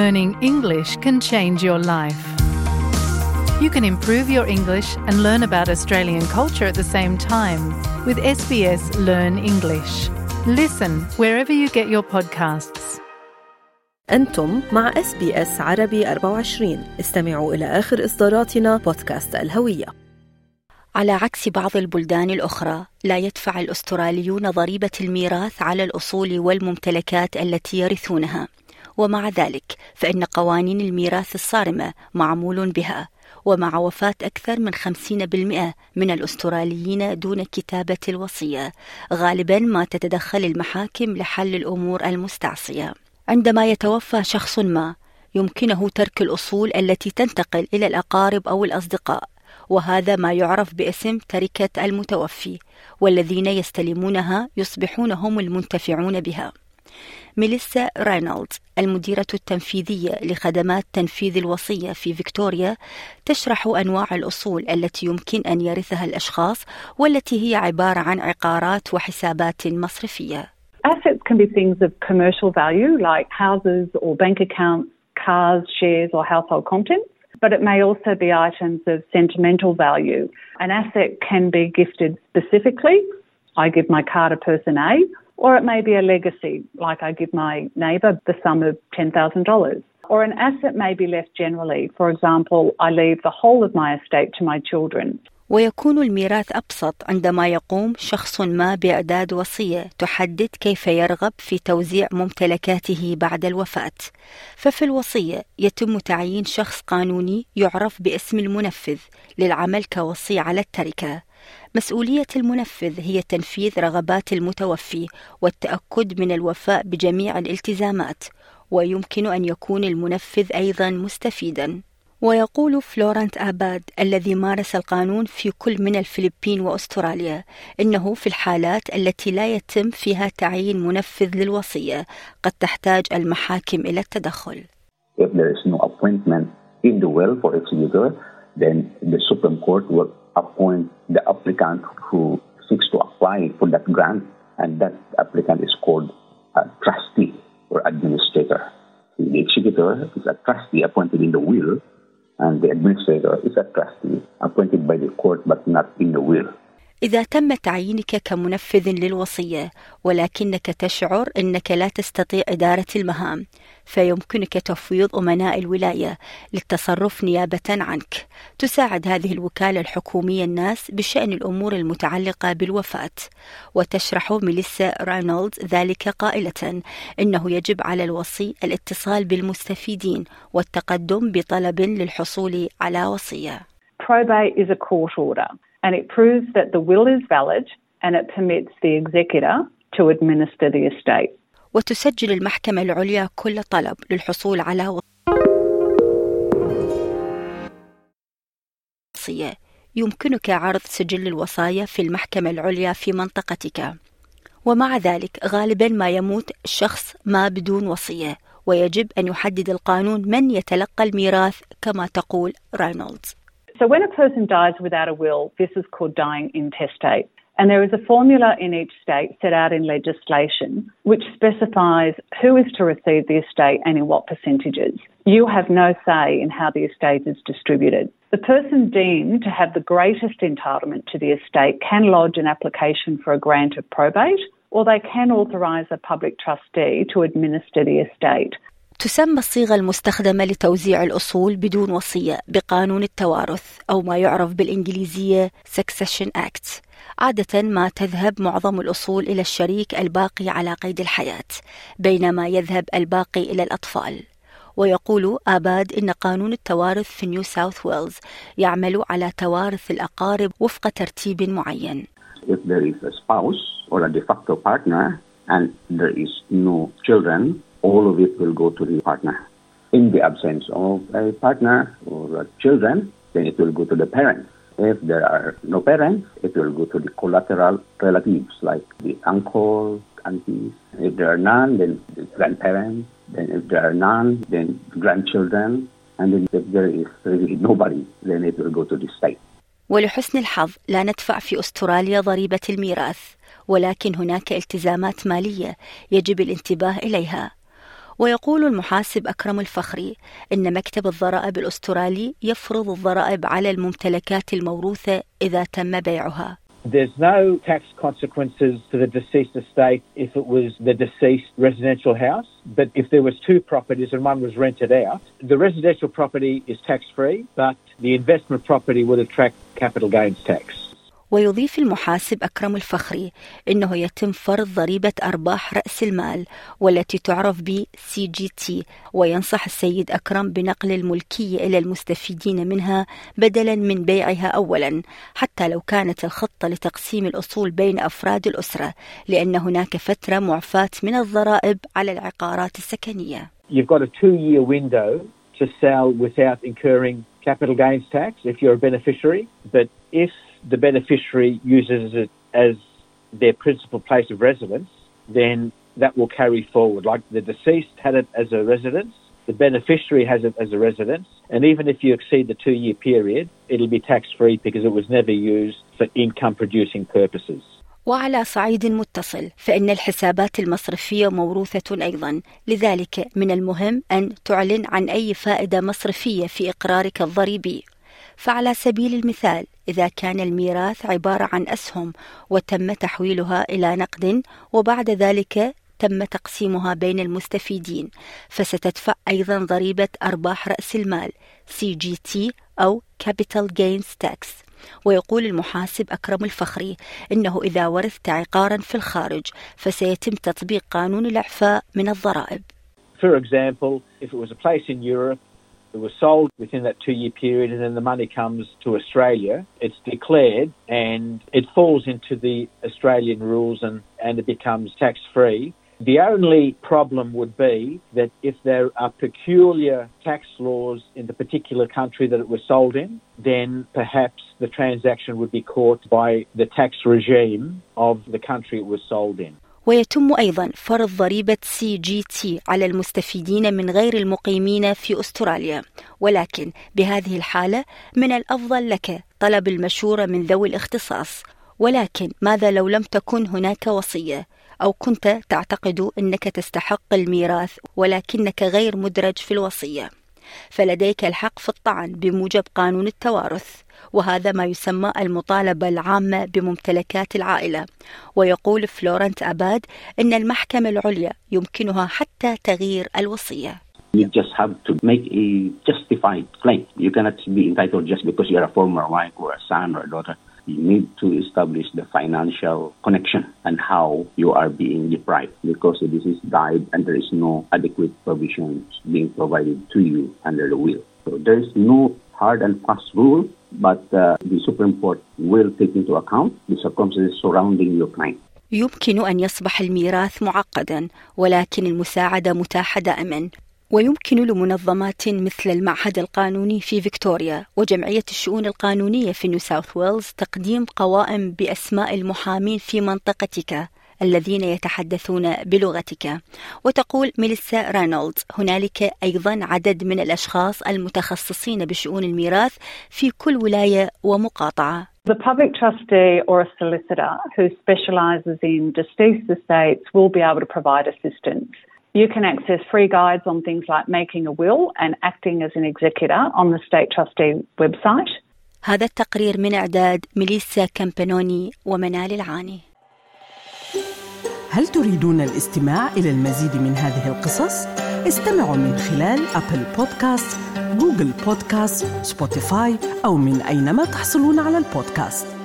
Learning English can change your life. You can improve your English and learn about Australian culture at the same time with SBS Learn English. Listen wherever you get your podcasts. أنتم مع SBS عربي 24 استمعوا إلى آخر إصداراتنا بودكاست الهوية على عكس بعض البلدان الأخرى لا يدفع الأستراليون ضريبة الميراث على الأصول والممتلكات التي يرثونها ومع ذلك فإن قوانين الميراث الصارمة معمول بها ومع وفاة أكثر من 50% من الأستراليين دون كتابة الوصية. غالبا ما تتدخل المحاكم لحل الأمور المستعصية. عندما يتوفى شخص ما يمكنه ترك الأصول التي تنتقل إلى الأقارب أو الأصدقاء وهذا ما يعرف باسم تركة المتوفي والذين يستلمونها يصبحون هم المنتفعون بها. ميليسا رينولدز المديرة التنفيذية لخدمات تنفيذ الوصية في فيكتوريا تشرح أنواع الأصول التي يمكن أن يرثها الأشخاص والتي هي عبارة عن عقارات وحسابات مصرفية. Assets can be things of commercial value like houses or bank accounts, cars, shares or household contents. But it may also be items of sentimental value. An asset can be gifted specifically. I give my car to person A, or it may be a legacy, like I give my neighbour the sum of $10,000. Or an asset may be left generally. For example, I leave the whole of my estate to my children. ويكون الميراث أبسط عندما يقوم شخص ما بإعداد وصية تحدد كيف يرغب في توزيع ممتلكاته بعد الوفاة ففي الوصية يتم تعيين شخص قانوني يعرف باسم المنفذ للعمل كوصي على التركة مسؤولية المنفذ هي تنفيذ رغبات المتوفي والتأكد من الوفاء بجميع الالتزامات ويمكن أن يكون المنفذ أيضا مستفيدا. ويقول فلورنت آباد الذي مارس القانون في كل من الفلبين وأستراليا إنه في الحالات التي لا يتم فيها تعيين منفذ للوصية قد تحتاج المحاكم إلى التدخل. If there is no appointment in the will for executor, then the Supreme Court will appoint the applicant who seeks to apply for that grant, and that applicant is called a trustee or administrator. The executor is a trustee appointed in the will, and the administrator is a trustee appointed by the court but not in the will. إذا تم تعيينك كمنفذ للوصية ولكنك تشعر أنك لا تستطيع إدارة المهام فيمكنك تفويض أمناء الولاية للتصرف نيابة عنك. تساعد هذه الوكالة الحكومية الناس بشأن الأمور المتعلقة بالوفاة. وتشرح ميليسا رينولدز ذلك قائلة إنه يجب على الوصي الاتصال بالمستفيدين والتقدم بطلب للحصول على وصية. Probate is a court order. And it proves that the will is valid and it permits the executor to administer the estate. وتسجل المحكمة العليا كل طلب للحصول على وصية يمكنك عرض سجل الوصايا في المحكمة العليا في منطقتك. ومع ذلك غالبا ما يموت شخص ما بدون وصية. ويجب أن يحدد القانون من يتلقى الميراث كما تقول رينولدز. So when a person dies without a will, this is called dying intestate. And there is a formula in each state set out in legislation which specifies who is to receive the estate and in what percentages. You have no say in how the estate is distributed. The person deemed to have the greatest entitlement to the estate can lodge an application for a grant of probate or they can authorise a public trustee to administer the estate. تسمى الصيغة المستخدمة لتوزيع الأصول بدون وصية بقانون التوارث أو ما يعرف بالإنجليزية Succession Act. عادة ما تذهب معظم الأصول إلى الشريك الباقي على قيد الحياة بينما يذهب الباقي إلى الأطفال. ويقول آباد إن قانون التوارث في نيو ساوث ويلز يعمل على توارث الأقارب وفق ترتيب معين. If there is a spouse or a de facto partner and there is no children, all of it will go to the partner. In the absence of a partner or children, then it will go to the parents. If there are no parents, it will go to the collateral relatives like the uncle, aunties. If there are none, then the grandparents. Then if there are none, then grandchildren. And then if there is really nobody, then it will go to the state. ولحسن الحظ لا ندفع في أستراليا ضريبة الميراث ولكن هناك التزامات مالية يجب الانتباه إليها ويقول المحاسب أكرم الفخري إن مكتب الضرائب الأسترالي يفرض الضرائب على الممتلكات الموروثة إذا تم بيعها There's no tax consequences to the deceased estate if it was the deceased residential house, but if there was two properties and one was rented out, the residential property is tax free, but the investment property would attract capital gains tax. ويضيف المحاسب أكرم الفخري أنه يتم فرض ضريبة أرباح رأس المال والتي تعرف ب CGT وينصح السيد أكرم بنقل الملكية إلى المستفيدين منها بدلا من بيعها أولا حتى لو كانت الخطة لتقسيم الأصول بين أفراد الأسرة لأن هناك فترة معفاة من الضرائب على العقارات السكنية. You've got a two-year window to sell without incurring capital gains tax if you're a beneficiary, but if the beneficiary uses it as their principal place of residence, then that will carry forward. Like the deceased had it as a residence, the beneficiary has it as a residence, and even if you exceed the two year period, it'll be tax free because it was never used for income producing purposes. وعلى صعيد متصل فإن الحسابات المصرفية موروثة أيضا لذلك من المهم أن تعلن عن أي فائدة مصرفية في إقرارك الضريبي فعلى سبيل المثال إذا كان الميراث عبارة عن أسهم وتم تحويلها إلى نقد وبعد ذلك تم تقسيمها بين المستفيدين فستدفع أيضا ضريبة أرباح رأس المال CGT أو Capital Gains Tax. ويقول المحاسب أكرم الفخري إنه إذا ورثت عقارا في الخارج فسيتم تطبيق قانون الإعفاء من الضرائب. For example, if it was a place in Europe it was sold within that two year period and then the money comes to Australia, it's declared and it falls into the Australian rules and, and it becomes tax free. The only problem would be that if there are peculiar tax laws in the particular country that it was sold in, then perhaps the transaction would be caught by the tax regime of the country it was sold in. ويتم أيضا فرض ضريبة سي جي تي على المستفيدين من غير المقيمين في أستراليا. ولكن بهذه الحالة من الأفضل لك طلب المشورة من ذوي الاختصاص. ولكن ماذا لو لم تكن هناك وصية؟ أو كنت تعتقد أنك تستحق الميراث ولكنك غير مدرج في الوصية؟ فلديك الحق في الطعن بموجب قانون التوارث وهذا ما يسمى المطالبة العامة بممتلكات العائلة ويقول فلورنت أباد أن المحكمة العليا يمكنها حتى تغيير الوصية You just have to make a justified claim. You cannot be entitled just because you're a former wife or a son or a daughter. You need to establish the financial connection and how you are being deprived because this is died and there is no adequate provisions being provided to you under the will. So there is no hard and fast rule, but uh, the Supreme Court will take into account the circumstances surrounding your claim. يمكن أن يصبح الميراث معقدا ولكن المساعدة متاحة دائما ويمكن لمنظمات مثل المعهد القانوني في فيكتوريا وجمعية الشؤون القانونية في نيو ساوث ويلز تقديم قوائم بأسماء المحامين في منطقتك الذين يتحدثون بلغتك وتقول ميليسا رينولدز هنالك أيضا عدد من الأشخاص المتخصصين بشؤون الميراث في كل ولاية ومقاطعة The public trustee or a solicitor who specialises in deceased estates will be able to provide assistance. You can access free guides on things like making a will and acting as an executor on the State Trustee website. هذا التقرير من إعداد ميليسا كامبانوني ومنال العاني هل تريدون الاستماع إلى المزيد من هذه القصص؟ استمعوا من خلال Apple Podcasts، Google Podcasts، Spotify أو من أينما تحصلون على البودكاست